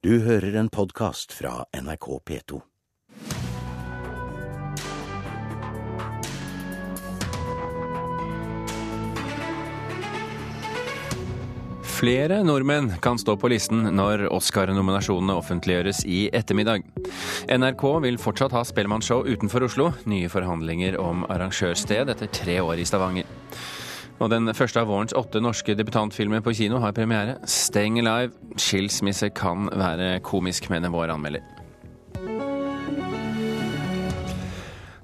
Du hører en podkast fra NRK P2. Flere nordmenn kan stå på listen når Oscar-nominasjonene offentliggjøres i ettermiddag. NRK vil fortsatt ha Spellemannshow utenfor Oslo. Nye forhandlinger om arrangørsted etter tre år i Stavanger. Og den første av vårens åtte norske debutantfilmer på kino har premiere. Steng Alive'. Skilsmisse kan være komisk, mener vår anmelder.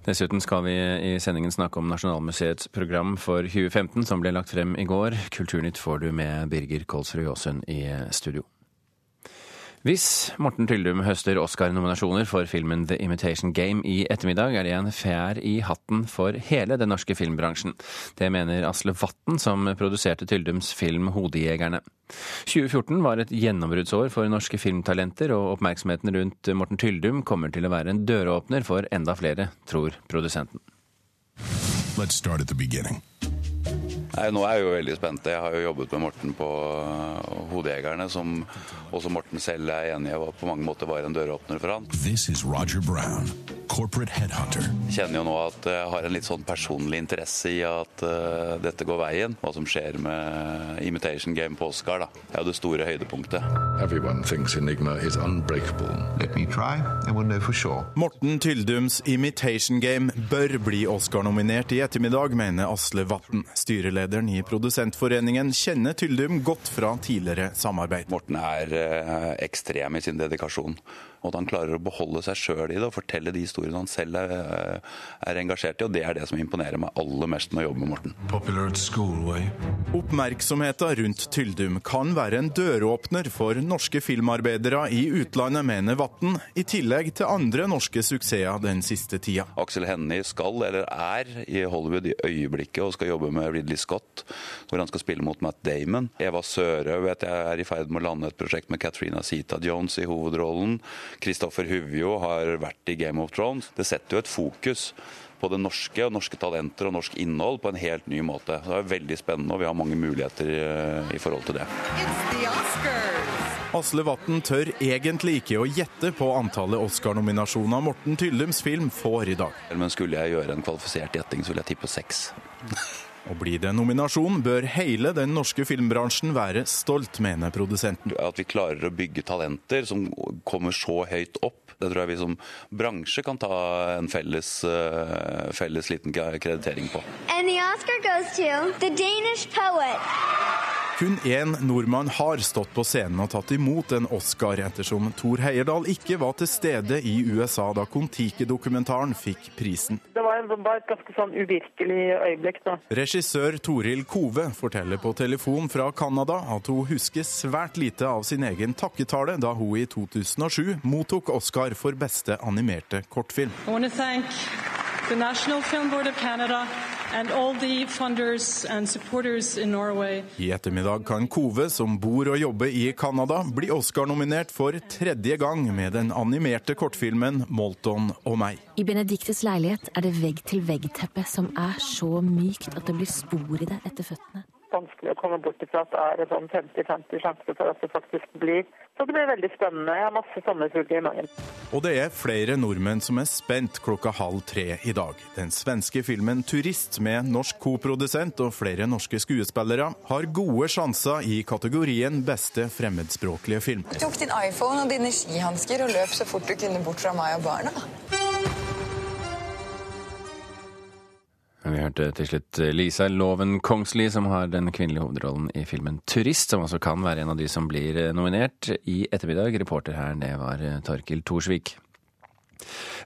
Dessuten skal vi i sendingen snakke om Nasjonalmuseets program for 2015, som ble lagt frem i går. Kulturnytt får du med Birger Kolsrud Aasund i studio. Hvis Morten Tyldum høster Oscar-nominasjoner for filmen The Imitation Game i ettermiddag, er det en fjær i hatten for hele den norske filmbransjen. Det mener Asle Vatten, som produserte Tyldums film 'Hodejegerne'. 2014 var et gjennombruddsår for norske filmtalenter, og oppmerksomheten rundt Morten Tyldum kommer til å være en døråpner for enda flere, tror produsenten. Let's start at the beginning. Nei, Nå er jeg jo veldig spent. Jeg har jo jobbet med Morten på Hodejegerne, som også Morten selv er enig i på mange måter var en døråpner for han. This is Roger Brown, corporate headhunter. Jeg kjenner jo nå at jeg har en litt sånn personlig interesse i at uh, dette går veien. Hva som skjer med Imitation Game på Oscar. da. Det er jo det store høydepunktet. Everyone thinks Enigma is unbreakable. Let me try, and know for sure. Morten Tyldums Imitation Game bør bli Oscar-nominert i ettermiddag, mener Asle Vatn. Styrelederen i Produsentforeningen kjenner Tyldum godt fra tidligere samarbeid. Morten er uh, ekstrem i sin dedikasjon. Og at han klarer å beholde seg sjøl i det og fortelle de historiene han selv er, er engasjert i. Og det er det som imponerer meg aller mest med å jobbe med Morten. School. Oppmerksomheten rundt Tyldum kan være en døråpner for norske filmarbeidere i utlandet, mener Vatn, i tillegg til andre norske suksesser den siste tida. Aksel Hennie skal, eller er, i Hollywood i øyeblikket og skal jobbe med Ridley Scott, hvor han skal spille mot Matt Damon. Eva Søre vet jeg er i ferd med å lande et prosjekt med Katrina Zita Jones i hovedrollen. Kristoffer Huvjo har vært i Game of Thrones. Det setter jo et fokus på det norske og norske talenter og norsk innhold på en helt ny måte. Det er veldig spennende, og vi har mange muligheter i, i forhold til det. Asle Watten tør egentlig ikke å gjette på antallet Oscar-nominasjoner Morten Tyllums film får i dag. Men skulle jeg gjøre en kvalifisert gjetting, så vil jeg tippe seks. Og blir det nominasjon, bør hele den norske filmbransjen være stolt, mener produsenten. At vi klarer å bygge talenter som kommer så høyt opp, det tror jeg vi som bransje kan ta en felles, uh, felles liten kreditering på. And the Oscar goes to the Danish poet. Kun én nordmann har stått på scenen og tatt imot en Oscar, ettersom Thor Heyerdahl ikke var til stede i USA da Kon-Tiki-dokumentaren fikk prisen. Det var, bare et ganske sånn uvirkelig øyeblikk, da. Regissør Toril Kove forteller på telefon fra Canada at hun husker svært lite av sin egen takketale da hun i 2007 mottok Oscar for beste animerte kortfilm. I want to thank the National Film Board of Canada I ettermiddag kan Kove, som bor og jobber i Canada, bli Oscar-nominert for tredje gang med den animerte kortfilmen 'Molton og meg'. I Benediktes leilighet er det vegg-til-vegg-teppe som er så mykt at det blir spor i det etter føttene det er en sånn 50-50 sjanse for at det faktisk blir. Så det blir veldig spennende. Jeg har masse sommerfugler i magen. Og det er flere nordmenn som er spent klokka halv tre i dag. Den svenske filmen 'Turist' med norsk koprodusent og flere norske skuespillere har gode sjanser i kategorien beste fremmedspråklige film. Du tok din iPhone og dine skihansker og løp så fort du kunne bort fra meg og barna. Vi hørte til slutt Lisa Loven Kongsli, som har den kvinnelige hovedrollen i filmen 'Turist', som også kan være en av de som blir nominert i ettermiddag. Reporter her, det var Torkil Thorsvik.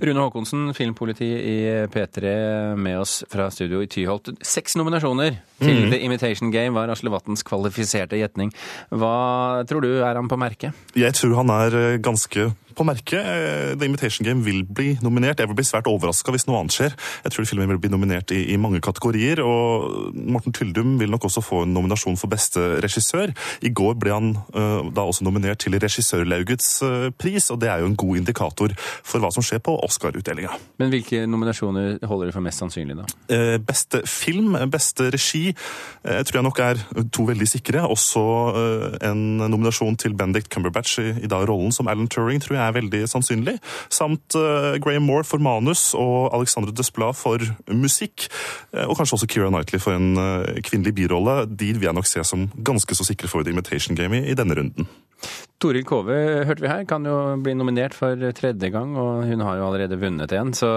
Rune Haakonsen, filmpoliti i P3, med oss fra studio i Tyholt. Seks nominasjoner til mm. The Imitation Game var Asle Vattens kvalifiserte gjetning. Hva tror du er han på merket? Jeg tror han er ganske på merket. Eh, The Invitation Game vil bli nominert. Jeg vil bli svært overraska hvis noe annet skjer. Jeg tror filmen vil bli nominert i, i, mange kategorier. og Morten Tyldum vil nok også få en nominasjon for beste regissør. I går ble han uh, da også nominert til Regissørlaugets uh, pris, og det er jo en god indikator for hva som skjer på Oscar-utdelinga. Men hvilke nominasjoner holder du for mest sannsynlig, da? Uh, beste film, beste regi, tror jeg nok er to veldig sikre. Også en nominasjon til Benedict Cumberbatch i, i da rollen som Alan Turing tror jeg er veldig sannsynlig. Samt uh, Graham Moore for manus og Alexandre Desplat for musikk. Uh, og kanskje også Keira Knightley for en uh, kvinnelig birolle. De vil jeg nok se som ganske så sikre for The Imitation Game i denne runden. Toril Kove hørte vi her, kan jo bli nominert for tredje gang, og hun har jo allerede vunnet en. Så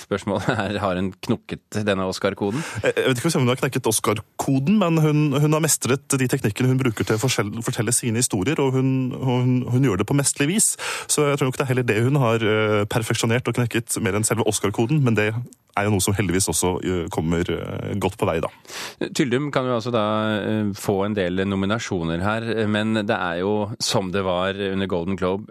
spørsmålet er har hun knukket denne Oscar-koden? Jeg vet ikke om hun har knekket Oscar-koden, men hun, hun, har mestret de teknikkene hun bruker til å fortelle sine historier, og hun, hun, hun gjør det på mesterlig vis. Så jeg tror nok det er heller det hun har eh, perfeksjonert og knekket, mer enn selve Oscar-koden. Men det er jo noe som heldigvis også eh, kommer eh, godt på vei, da. Tyldum kan jo altså da få en del nominasjoner her, men det er jo som det var under Golden Globe,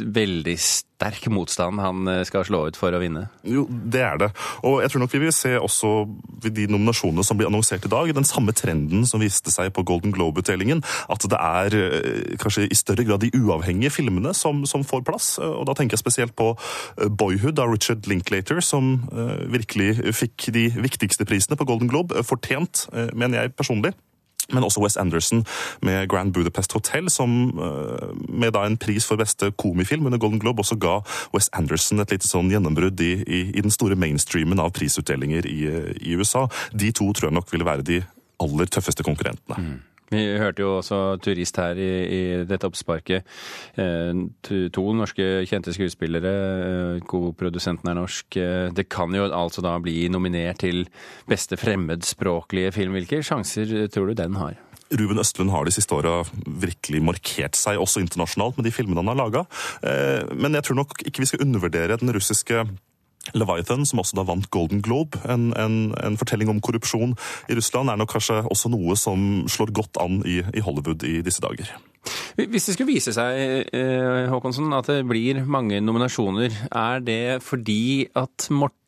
veldig sterk motstand han skal slå ut for å vinne. Jo, det er det. Og jeg tror nok vi vil se også ved de nominasjonene som blir annonsert i dag, den samme trenden som viste seg på Golden Globe-utdelingen, at det er kanskje i større grad de uavhengige filmene som, som får plass. Og da tenker jeg spesielt på Boyhood av Richard Linklater, som virkelig fikk de viktigste prisene på Golden Globe. Fortjent, mener jeg personlig. Men også West Anderson med Grand Budapest Hotel, som med da en pris for beste komifilm under Golden Globe også ga West Anderson et lite sånn gjennombrudd i, i, i den store mainstreamen av prisutdelinger i, i, USA. De to tror jeg nok ville være de aller tøffeste konkurrentene. Mm. Vi hørte jo også turist her i, i dette oppsparket. Eh, to norske kjente skuespillere. Eh, Co-produsenten er norsk. Eh, det kan jo altså da bli nominert til beste fremmedspråklige film. Hvilke sjanser tror du den har? Ruben Østlund har de siste åra virkelig markert seg, også internasjonalt, med de filmene han har laga. Men jeg tror nok ikke vi skal undervurdere den russiske Leviathan, som også da vant Golden Globe, en, en, en, fortelling om korrupsjon i Russland, er nok kanskje også noe som slår godt an i, i Hollywood i disse dager. Hvis det skulle vise seg Håkonsen, at det blir mange nominasjoner, er det fordi at Morten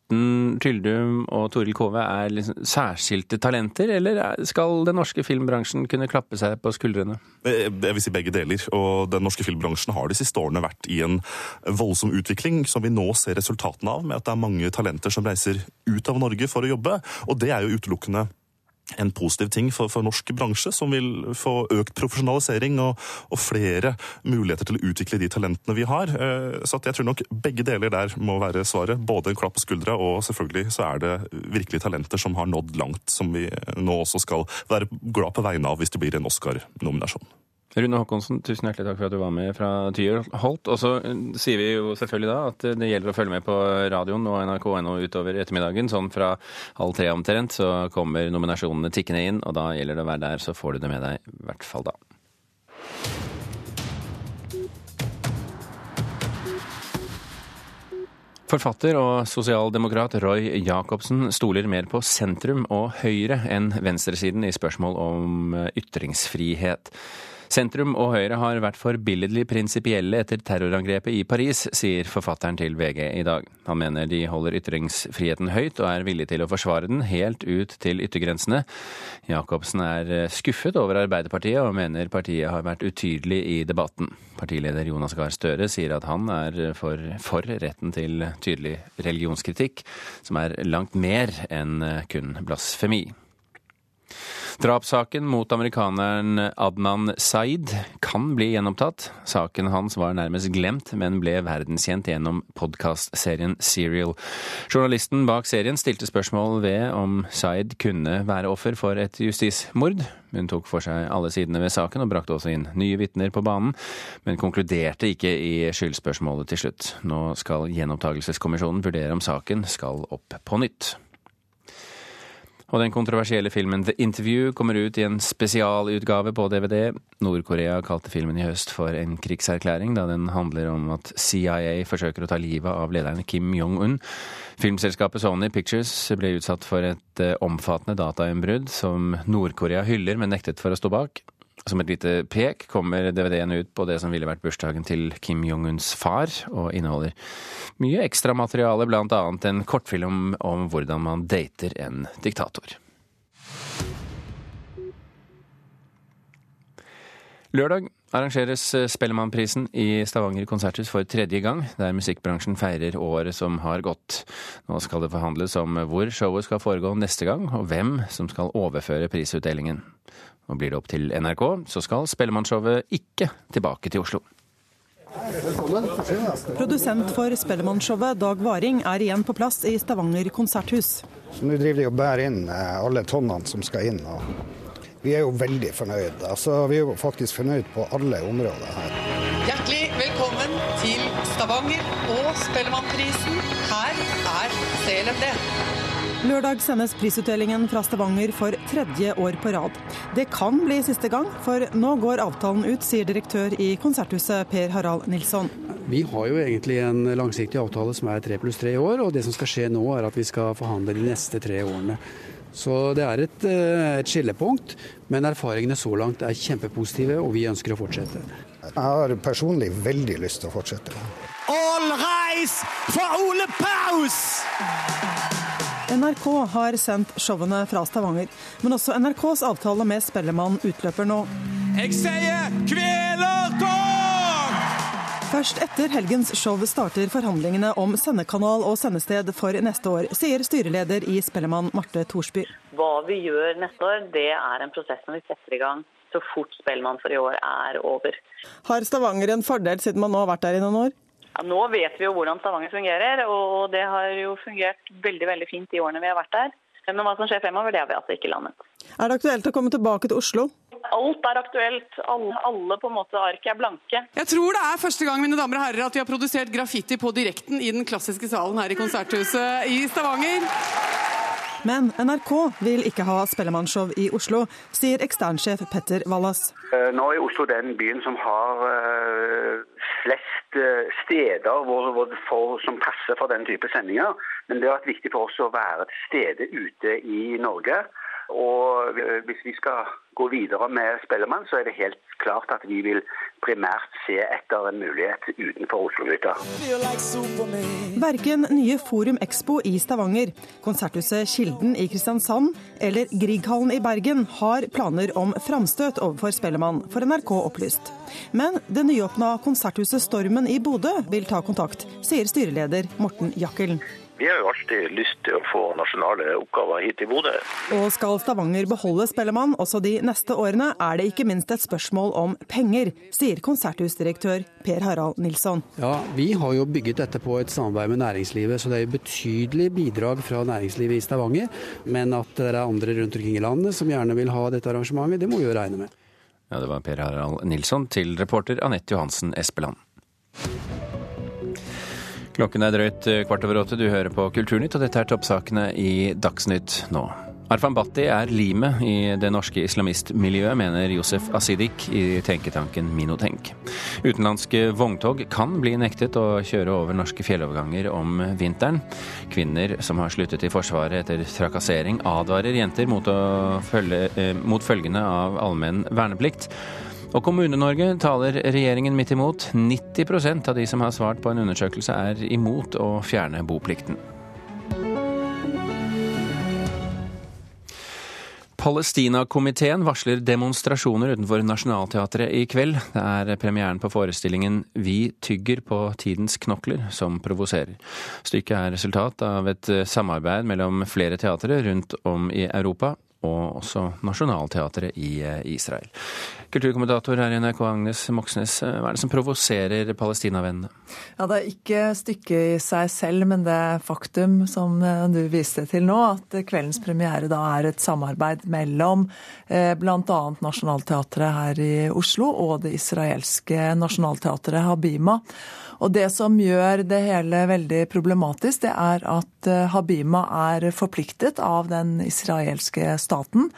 Tyldum og Toril Kove er liksom særskilte talenter, eller skal den norske filmbransjen kunne klappe seg på skuldrene? Jeg vil si begge deler. Og den norske filmbransjen har de siste årene vært i en voldsom utvikling som vi nå ser resultatene av, med at det er mange talenter som reiser ut av Norge for å jobbe. Og det er jo utelukkende en positiv ting for, for, norsk bransje, som vil få økt profesjonalisering og, og, flere muligheter til å utvikle de talentene vi har. Så jeg tror nok begge deler der må være svaret. Både en klapp på skuldra, og selvfølgelig så er det virkelig talenter som har nådd langt, som vi nå også skal være glad på vegne av hvis det blir en Oscar-nominasjon. Rune Håkonsen, tusen hjertelig takk for at du var med fra Tyholt. Og så sier vi jo selvfølgelig da at det gjelder å følge med på radioen og nrk.no utover ettermiddagen. Sånn fra halv tre omtrent så kommer nominasjonene tikkende inn, og da gjelder det å være der, så får du det med deg i hvert fall da. Forfatter og sosialdemokrat Roy Jacobsen stoler mer på sentrum og Høyre enn venstresiden i spørsmål om ytringsfrihet. Sentrum og Høyre har vært forbilledlig prinsipielle etter terrorangrepet i Paris, sier forfatteren til VG i dag. Han mener de holder ytringsfriheten høyt og er villig til å forsvare den helt ut til yttergrensene. Jacobsen er skuffet over Arbeiderpartiet og mener partiet har vært utydelig i debatten. Partileder Jonas Gahr Støre sier at han er for, for retten til tydelig religionskritikk, som er langt mer enn kun blasfemi. Drapssaken mot amerikaneren Adnan Saeed kan bli gjenopptatt. Saken hans var nærmest glemt, men ble verdenskjent gjennom podkastserien Serial. Journalisten bak serien stilte spørsmål ved om Saeed kunne være offer for et justismord. Hun tok for seg alle sidene ved saken og brakte også inn nye vitner på banen, men konkluderte ikke i skyldspørsmålet til slutt. Nå skal gjenopptakelseskommisjonen vurdere om saken skal opp på nytt. Og den kontroversielle filmen The Interview kommer ut i en spesialutgave på DVD. Nord-Korea kalte filmen i høst for en krigserklæring, da den handler om at CIA forsøker å ta livet av lederen Kim Jong-un. Filmselskapet Sony Pictures ble utsatt for et omfattende datainnbrudd som Nord-Korea hyller, men nektet for å stå bak. Som et lite pek kommer DVD-en ut på det som ville vært bursdagen til Kim Jong-uns far, og inneholder mye ekstramateriale, annet en kortfilm om hvordan man dater en diktator. Lørdag arrangeres Spellemannprisen i Stavanger konserthus for tredje gang, der musikkbransjen feirer året som har gått. Nå skal det forhandles om hvor showet skal foregå neste gang, og hvem som skal overføre prisutdelingen. Og blir det opp til NRK, så skal Spellemannshowet ikke tilbake til Oslo. Velkommen. Produsent for Spellemannshowet, Dag Varing, er igjen på plass i Stavanger konserthus. Så Nå driver de og bærer inn eh, alle tonnene som skal inn. og Vi er jo veldig fornøyd. Altså, vi er jo faktisk fornøyd på alle områder her. Hjertelig velkommen til Stavanger og Spellemannprisen. Her er CLMD. Lørdag sendes prisutdelingen fra Stavanger for tredje år på rad. Det kan bli siste gang, for nå går avtalen ut, sier direktør i Konserthuset Per Harald Nilsson. Vi har jo egentlig en langsiktig avtale som er tre pluss tre år, og det som skal skje nå er at vi skal forhandle de neste tre årene. Så det er et, eh, et skillepunkt, men erfaringene så langt er kjempepositive, og vi ønsker å fortsette. Jeg har personlig veldig lyst til å fortsette. All rise for Ole Paus! NRK har sendt showene fra Stavanger, men også NRKs avtale med Spellemann utløper nå. Jeg sier kvelertog! Først etter helgens show starter forhandlingene om sendekanal og sendested for neste år, sier styreleder i Spellemann Marte Thorsby. Hva vi gjør neste år, det er en prosess som vi setter i gang så fort Spellemann for i år er over. Har Stavanger en fordel, siden man nå har vært der i noen år? Ja, nå vet vi jo hvordan Stavanger fungerer, og det har jo fungert veldig veldig fint i årene vi har vært der. Men hva som skjer fremover, det har vi altså ikke landet. Er det aktuelt å komme tilbake til Oslo? Alt er aktuelt. Alle, alle på en måte ark er blanke. Jeg tror det er første gang mine damer og herrer, at vi har produsert graffiti på direkten i den klassiske salen her i Konserthuset i Stavanger. Men NRK vil ikke ha Spellemannsshow i Oslo, sier eksternsjef Petter Wallas. Nå er Oslo den byen som har flest steder hvor, hvor for, som passer for den type sendinger. Men det har vært viktig for oss å være til stede ute i Norge. Og hvis vi skal gå videre med Spellemann, så er det helt klart at vi vil primært se etter en mulighet utenfor Oslo-gryta. Verken nye Forum Expo i Stavanger, Konserthuset Kilden i Kristiansand eller Grieghallen i Bergen har planer om framstøt overfor Spellemann, for NRK opplyst. Men det nyåpna konserthuset Stormen i Bodø vil ta kontakt, sier styreleder Morten Jakkelen. Vi har jo alltid lyst til å få nasjonale oppgaver hit i Bodø. Og skal Stavanger beholde Spellemann også de neste årene, er det ikke minst et spørsmål om penger, sier konserthusdirektør Per Harald Nilsson. Ja, Vi har jo bygget dette på et samarbeid med næringslivet, så det er betydelig bidrag fra næringslivet i Stavanger. Men at det er andre rundt omkring i landet som gjerne vil ha dette arrangementet, det må vi jo regne med. Ja, Det var Per Harald Nilsson til reporter Anette Johansen Espeland. Klokken er drøyt kvart over åtte. Du hører på Kulturnytt, og dette er toppsakene i Dagsnytt nå. Arfan Bhatti er limet i det norske islamistmiljøet, mener Josef Asidik i tenketanken Minotenk. Utenlandske vogntog kan bli nektet å kjøre over norske fjelloverganger om vinteren. Kvinner som har sluttet i Forsvaret etter trakassering, advarer jenter mot, følge, eh, mot følgene av allmenn verneplikt. Og Kommune-Norge taler regjeringen midt imot. 90% av de som har svart på en undersøkelse er imot å fjerne boplikten. Palestina-komiteen varsler demonstrasjoner utenfor Nationaltheatret i kveld. Det er premieren på forestillingen Vi tygger på tidens knokler som provoserer. Stykket er resultat av et samarbeid mellom flere teatre rundt om i Europa, og også Nationaltheatret i Israel. Kulturkommentator her i NRK, Agnes Moxnes. Hva er det som provoserer palestinavennene? Ja, Det er ikke stykket i seg selv, men det faktum som du viste til nå, at kveldens premiere da er et samarbeid mellom eh, bl.a. Nationaltheatret her i Oslo og det israelske nasjonalteatret Habima. Og det som gjør det hele veldig problematisk, det er at Habima er forpliktet av den israelske staten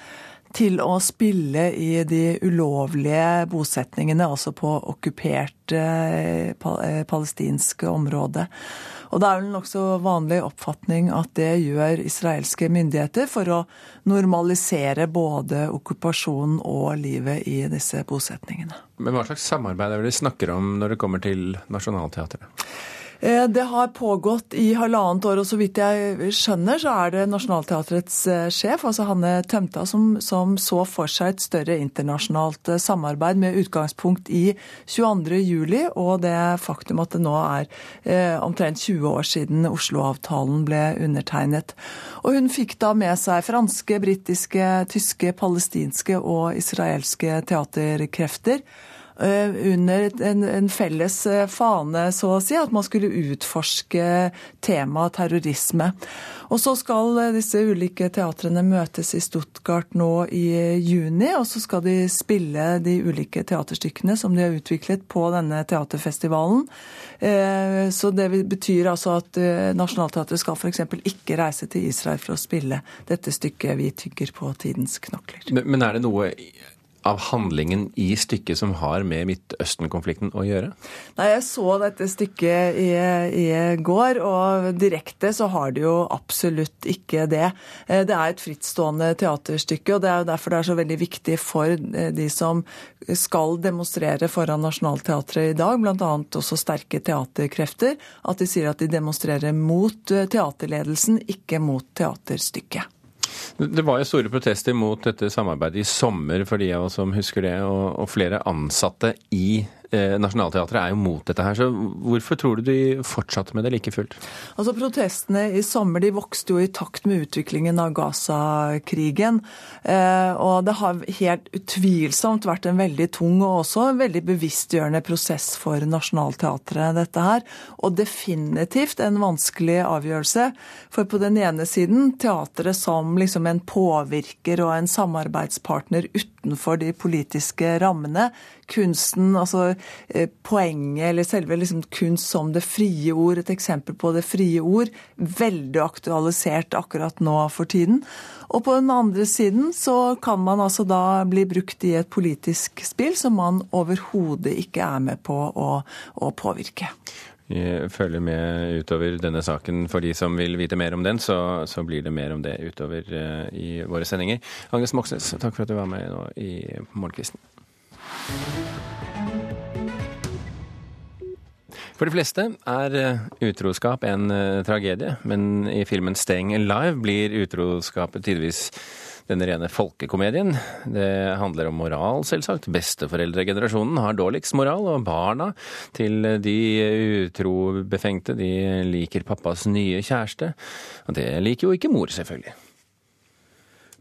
til å spille i de ulovlige bosetningene, altså på okkupert eh, eh, palestinsk område. Og det er vel nokså vanlig oppfatning at det gjør israelske myndigheter for å normalisere både okkupasjonen og livet i disse bosetningene. Men hva slags samarbeid er det de snakker om når det kommer til Nationaltheatret? Eh, det har pågått i halvannet år, og så vidt jeg skjønner, så er det Nationaltheatrets eh, sjef, altså Hanne Tømta, som, som, så for seg et større internasjonalt eh, samarbeid med utgangspunkt i 22.07. og det faktum at det nå er eh, omtrent 20 år siden Oslo-avtalen ble undertegnet. Og hun fikk da med seg franske, britiske, tyske, palestinske og israelske teaterkrefter. Eh, under en, en, felles eh, fane, så å si, at man skulle utforske temaet terrorisme. Og så skal eh, disse ulike teatrene møtes i Stuttgart nå i juni, og så skal de spille de ulike teaterstykkene som de har utviklet på denne teaterfestivalen. Så det betyr altså at Nationaltheatret skal f.eks. ikke reise til Israel for å spille dette stykket 'Vi tygger på tidens knokler'. Men er det noe av handlingen i stykket som har med Midtøsten-konflikten å gjøre? Nei, Jeg så dette stykket i, i, går, og direkte så har det jo absolutt ikke det. Eh, det er et frittstående teaterstykke, og det er jo derfor det er så veldig viktig for eh, de som skal demonstrere foran Nationaltheatret i dag, bl.a. også sterke teaterkrefter, at de sier at de demonstrerer mot eh, teaterledelsen, ikke mot teaterstykket. Det var jo store protester mot dette samarbeidet i sommer, for de av oss som husker det. Og, og flere ansatte i Eh, Nationaltheatret er jo mot dette her, så hvorfor tror du de fortsatte med det like fullt? Altså Protestene i sommer de vokste jo i takt med utviklingen av Gaza-krigen. Eh, og det har helt utvilsomt vært en veldig tung og også veldig bevisstgjørende prosess for Nationaltheatret, dette her. Og definitivt en vanskelig avgjørelse. For på den ene siden teatret som liksom en påvirker og en samarbeidspartner utenfor de politiske rammene kunsten, altså eh, poenget eller selve liksom kunst som det frie ord, et eksempel på det frie ord, veldig aktualisert akkurat nå for tiden. Og på den andre siden så kan man altså da bli brukt i et politisk spill som man overhodet ikke er med på å, å påvirke. Vi følger med utover denne saken. For de som vil vite mer om den, så, så blir det mer om det utover uh, i våre sendinger. Agnes Moxnes, takk for at du var med nå i Morgenkvisten. For de fleste er eh, utroskap en eh, tragedie, men i filmen 'Staying Alive' blir utroskapet tidvis denne rene folkekomedien. Det handler om moral, selvsagt. Besteforeldregenerasjonen har dårligst moral, og barna til de utrobefengte de liker pappas nye kjæreste. Og det liker jo ikke mor, selvfølgelig.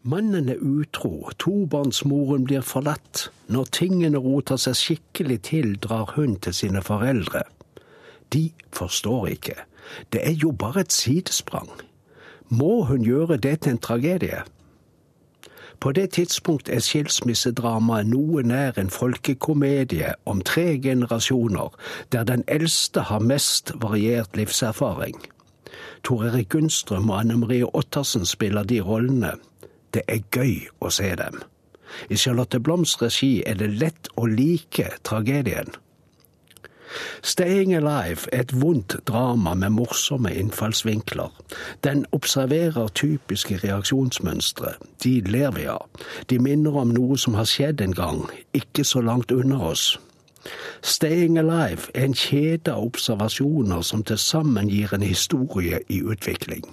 Mannen er utro, tobarnsmoren blir forlatt. Når tingene roter seg skikkelig til, drar hun til sine foreldre. De forstår ikke. Det er jo bare et sidesprang. Må hun gjøre det til en tragedie? På det tidspunkt er skilsmissedramaet noe nær en folkekomedie om tre generasjoner, der den eldste har mest variert livserfaring. Tor Erik Gunnstrøm og Anne Marie Ottersen spiller de rollene. Det er gøy å se dem. I Charlotte Bloms regi er det lett å like tragedien. Staying Alive er et vondt drama med morsomme innfallsvinkler. Den observerer typiske reaksjonsmønstre. De ler vi av. De minner om noe som har skjedd en gang, ikke så langt unna oss. Staying Alive er en kjede av observasjoner som til sammen gir en historie i utvikling.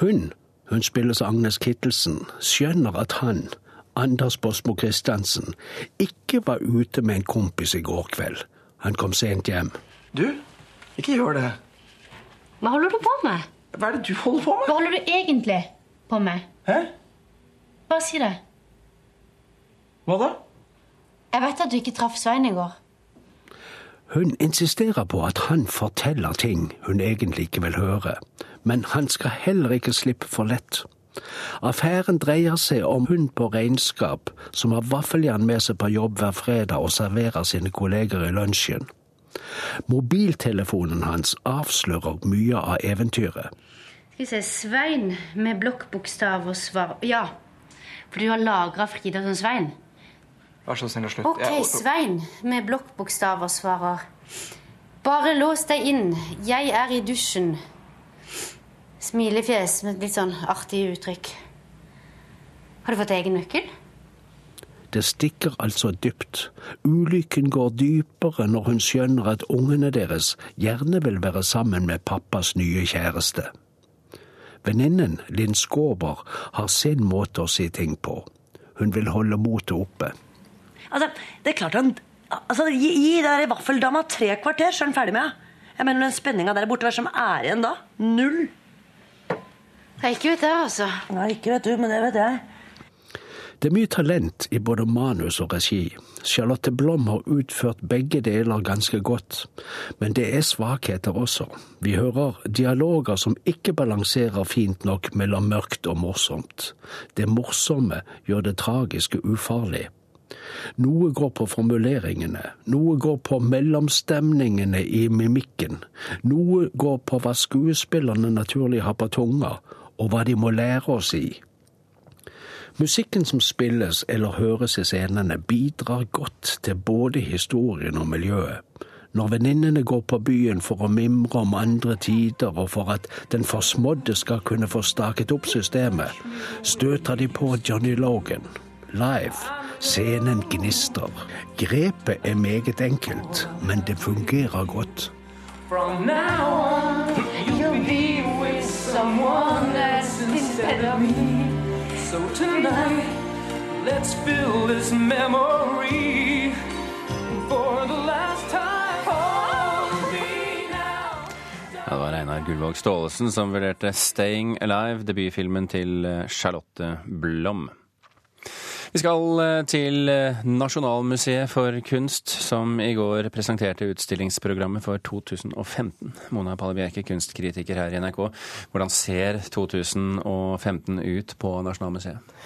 Hun hun spilles Agnes Kittelsen, skjønner at han, Anders Bosmo Christiansen, ikke var ute med en kompis i går kveld. Han kom sent hjem. Du, ikke gjør det. Hva holder du på med? Hva er det du holder på med? Hva holder du egentlig på med? Hæ? Bare si det. Hva da? Jeg vet at du ikke traff Svein i går. Hun insisterer på at han forteller ting hun egentlig ikke vil høre, men han skal heller ikke slippe for lett. Affæren dreier seg om hun på regnskap som har vaffeljern med seg på jobb hver fredag og serverer sine kolleger i lunsjen. Mobiltelefonen hans avslører mye av eventyret. Skal vi se Svein med blokkbokstav og svar Ja. For du har lagra Frida som Svein. Vær så snill og slutt. Ok, Svein med blokkbokstaver svarer. Bare lås deg inn. Jeg er i dusjen. Smilefjes med litt sånn artig uttrykk. Har du fått egen nøkkel? Det stikker altså dypt. Ulykken går dypere når hun skjønner at ungene deres gjerne vil være sammen med pappas nye kjæreste. Venninnen Linn Skåber har sin måte å si ting på. Hun vil holde motet oppe. Altså, det er klart han altså, Gi, gi der vaffeldama tre kvarter, så er han ferdig med henne. Jeg mener, den spenninga der borte, hva som er igjen da? Null. Jeg ikke vet det, altså. Nei, ikke vet du, men det vet jeg. Det er mye talent i både manus og regi. Charlotte Blom har utført begge deler ganske godt. Men det er svakheter også. Vi hører dialoger som ikke balanserer fint nok mellom mørkt og morsomt. Det morsomme gjør det tragiske ufarlig. Noe går på formuleringene, noe går på mellomstemningene i mimikken, noe går på hva skuespillerne naturlig har på tunga, og hva de må lære oss i. Musikken som spilles eller høres i scenene, bidrar godt til både historien og miljøet. Når venninnene går på byen for å mimre om andre tider og for at den forsmådde skal kunne få staket opp systemet, støter de på Johnny Logan. Live. Scenen gnistrer. Grepet er meget enkelt, men det fungerer godt. From now on, of me. So tonight, let's fill this memory det var Einar Gullvåg Staalesen som vurderte 'Staying Alive', debutfilmen til eh, Charlotte Blom. Vi skal eh, til eh, Nasjonalmuseet for kunst, som i går presenterte utstillingsprogrammet for 2015. Mona Palle Bjerke, kunstkritiker her i NRK. Hvordan ser 2015 ut på Nasjonalmuseet?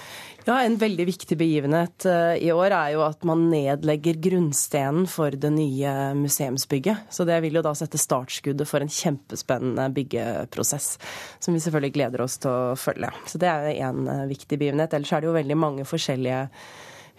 Ja, En veldig viktig begivenhet eh, i år er jo at man nedlegger grunnstenen for det nye museumsbygget. Så det vil jo da sette startskuddet for en kjempespennende byggeprosess, som vi selvfølgelig gleder oss til å følge. Så det er én viktig begivenhet. Ellers er det jo veldig mange forskjellige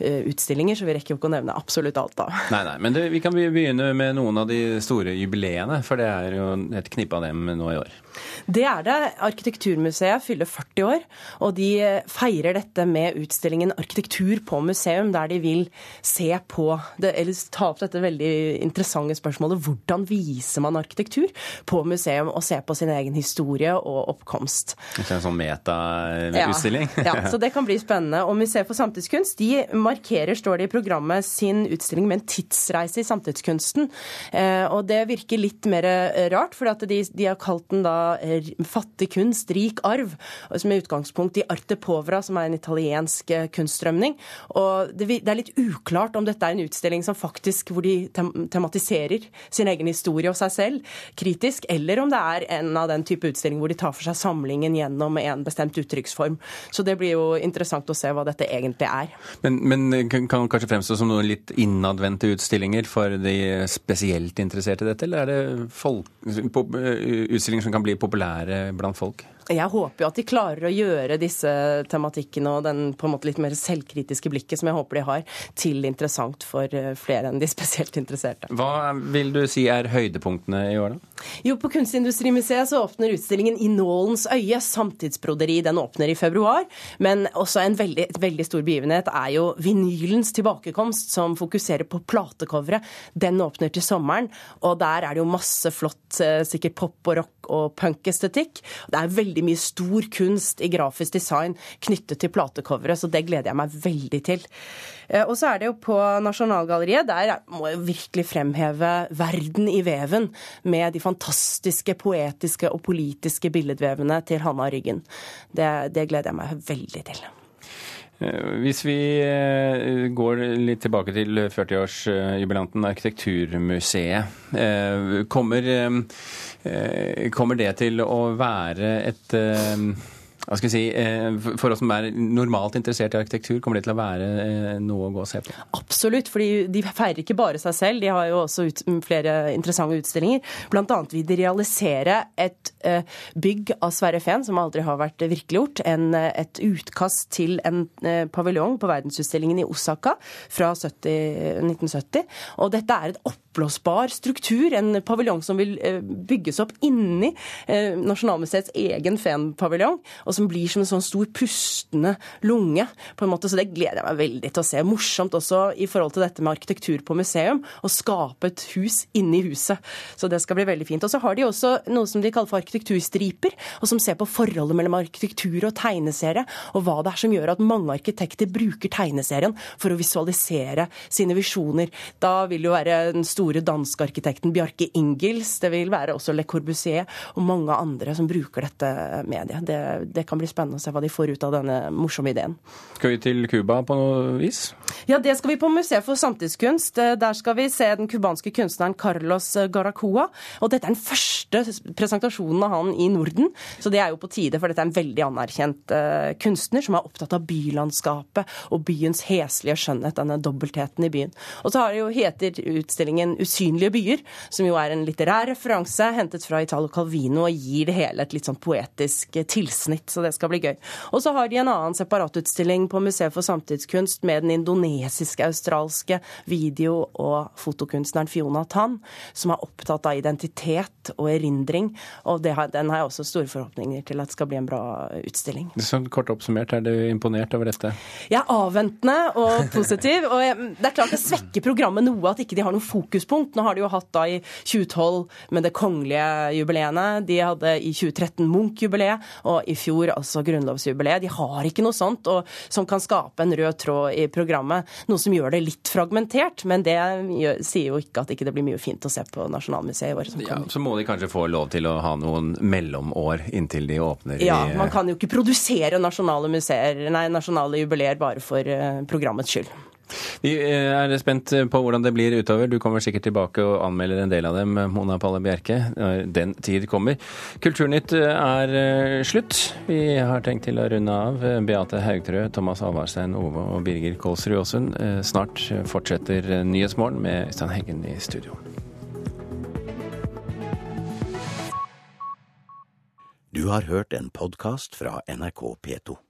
eh, utstillinger, så vi rekker jo ikke å nevne absolutt alt da. Nei, nei, men det, vi kan begynne med noen av de store jubileene, for det er jo et knippe av dem nå i år. Det er det. Arkitekturmuseet fyller 40 år, og de feirer dette med utstillingen Arkitektur på museum, der de vil se på det, eller ta opp dette veldig interessante spørsmålet hvordan viser man arkitektur på museum, og se på sin egen historie og oppkomst. Ikke en sånn metautstilling? Ja, ja, så det kan bli spennende. Og Museet for samtidskunst de markerer, står det i programmet, sin utstilling med en tidsreise i samtidskunsten. Eh, og det virker litt mer rart, for de, de har kalt den da fattig kunst, rik arv, som er utgangspunkt i Arte Povera, som er en italiensk eh, kunststrømning. Og det, er litt uklart om dette er en utstilling som faktisk, hvor de tem tematiserer sin egen historie og seg selv kritisk, eller om det er en av den type utstilling hvor de tar for seg samlingen gjennom en bestemt uttrykksform. Så det blir jo interessant å se hva dette egentlig er. Men, men kan kanskje fremstå som noen litt innadvendte utstillinger for de spesielt interesserte i dette, eller er det folk, utstillinger som kan bli populære blant folk? Jeg håper jo at de klarer å gjøre disse tematikkene og den på en måte litt mer selvkritiske blikket som jeg håper de har, til interessant for eh, flere enn de spesielt interesserte. Hva vil du si er høydepunktene i år, da? Jo, på Kunstindustrimuseet så åpner utstillingen I nålens øye, samtidsbroderi. Den åpner i februar. Men også en veldig, veldig stor begivenhet er jo vinylens tilbakekomst, som fokuserer på platecoveret. Den åpner til sommeren, og der er det jo masse flott, eh, sikkert pop og rock og punkestetikk. Det er veldig mye stor kunst i grafisk design knyttet til platecoveret, så det gleder jeg meg veldig til. Og så er det jo på Nasjonalgalleriet. Der må jeg virkelig fremheve Verden i veven, med de fantastiske poetiske og politiske billedvevene til Hanna Ryggen. Det, det gleder jeg meg veldig til. Hvis vi går litt tilbake til 40-årsjubilanten Arkitekturmuseet. Kommer, kommer det til å være et Hva skal vi si, eh, For oss som er normalt interessert i arkitektur, kommer det til å være eh, noe å gå og se på? Absolutt, fordi de feirer ikke bare seg selv, de har jo også ut, flere interessante utstillinger. Blant annet vil de realisere et uh, bygg av Sverre Fehn som aldri har vært virkeliggjort. En, et utkast til en paviljong på verdensutstillingen i Osaka fra 70, 1970. Og dette er et oppblåsbar struktur, en paviljong som vil uh, bygges opp inni Nasjonalmuseets egen Fehn-paviljong, og som blir som en sånn stor pustende lunge, på en måte. Så det gleder jeg meg veldig til å se. Morsomt også i forhold til dette med arkitektur på museum, å skape et hus inni huset. Så det skal bli veldig fint. Og så har de også noe som de kaller for arkitekturstriper, og som ser på forholdet mellom arkitektur og tegneserie, og hva det er som gjør at mange arkitekter bruker tegneserien for å visualisere sine visjoner. Da vil det jo være den store danske arkitekten Bjarke Ingels, det vil være også Le Corbusier og mange andre som bruker dette mediet. Det, det kan bli spennende å se hva de får ut av denne morsomme ideen. Skal vi til Cuba på noe vis? Ja, det skal vi på Museet for samtidskunst. Der skal vi se den cubanske kunstneren Carlos Garacoa. Og dette er den første presentasjonen av han i Norden, så det er jo på tide, for dette er en veldig anerkjent uh, kunstner som er opptatt av bylandskapet og byens heslige skjønnhet, denne dobbeltheten i byen. Og så har det jo heter utstillingen 'Usynlige byer', som jo er en litterær referanse hentet fra Italo Calvino og gir det hele et litt sånn poetisk tilsnitt, så det skal bli gøy. Og så har de en annen separatutstilling på Museet for samtidskunst med den indonesiske, australske video- og fotokunstneren Fiona Tan, som er opptatt av identitet og erindring. Og har, den har jeg også store forhåpninger til at skal bli en bra utstilling. Sånn kort oppsummert, er du imponert over dette? Jeg er avventende og positiv. og jeg, Det er klart det svekker programmet noe at ikke de har noe fokuspunkt. Nå har de jo hatt da i 2012 med det kongelige jubileene, de hadde i 2013 Munch-jubileet, og i fjor altså grunnlovsjubileet. De har ikke noe sånt og, som kan skape en rød tråd i programmet. Noe som gjør det litt fragmentert, men det gjør, sier jo ikke at ikke det blir mye fint å se på Nasjonalmuseet i år som ja, Så må de kanskje få lov til å ha noen mellomår inntil de åpner ja, i Man kan jo ikke produsere nasjonale, museer, nei, nasjonale jubileer bare for uh, programmets skyld. Vi er spent på hvordan det blir utover. Du kommer sikkert tilbake og anmelder en del av dem, Mona Palle Bjerke. Den tid kommer. Kulturnytt er slutt. Vi har tenkt til å runde av. Beate Haugtrø, Thomas Alvarstein Ove og Birger Kålsrud Aasund. Snart fortsetter Nyhetsmorgen med Øystein Heggen i studio. Du har hørt en podkast fra NRK P2.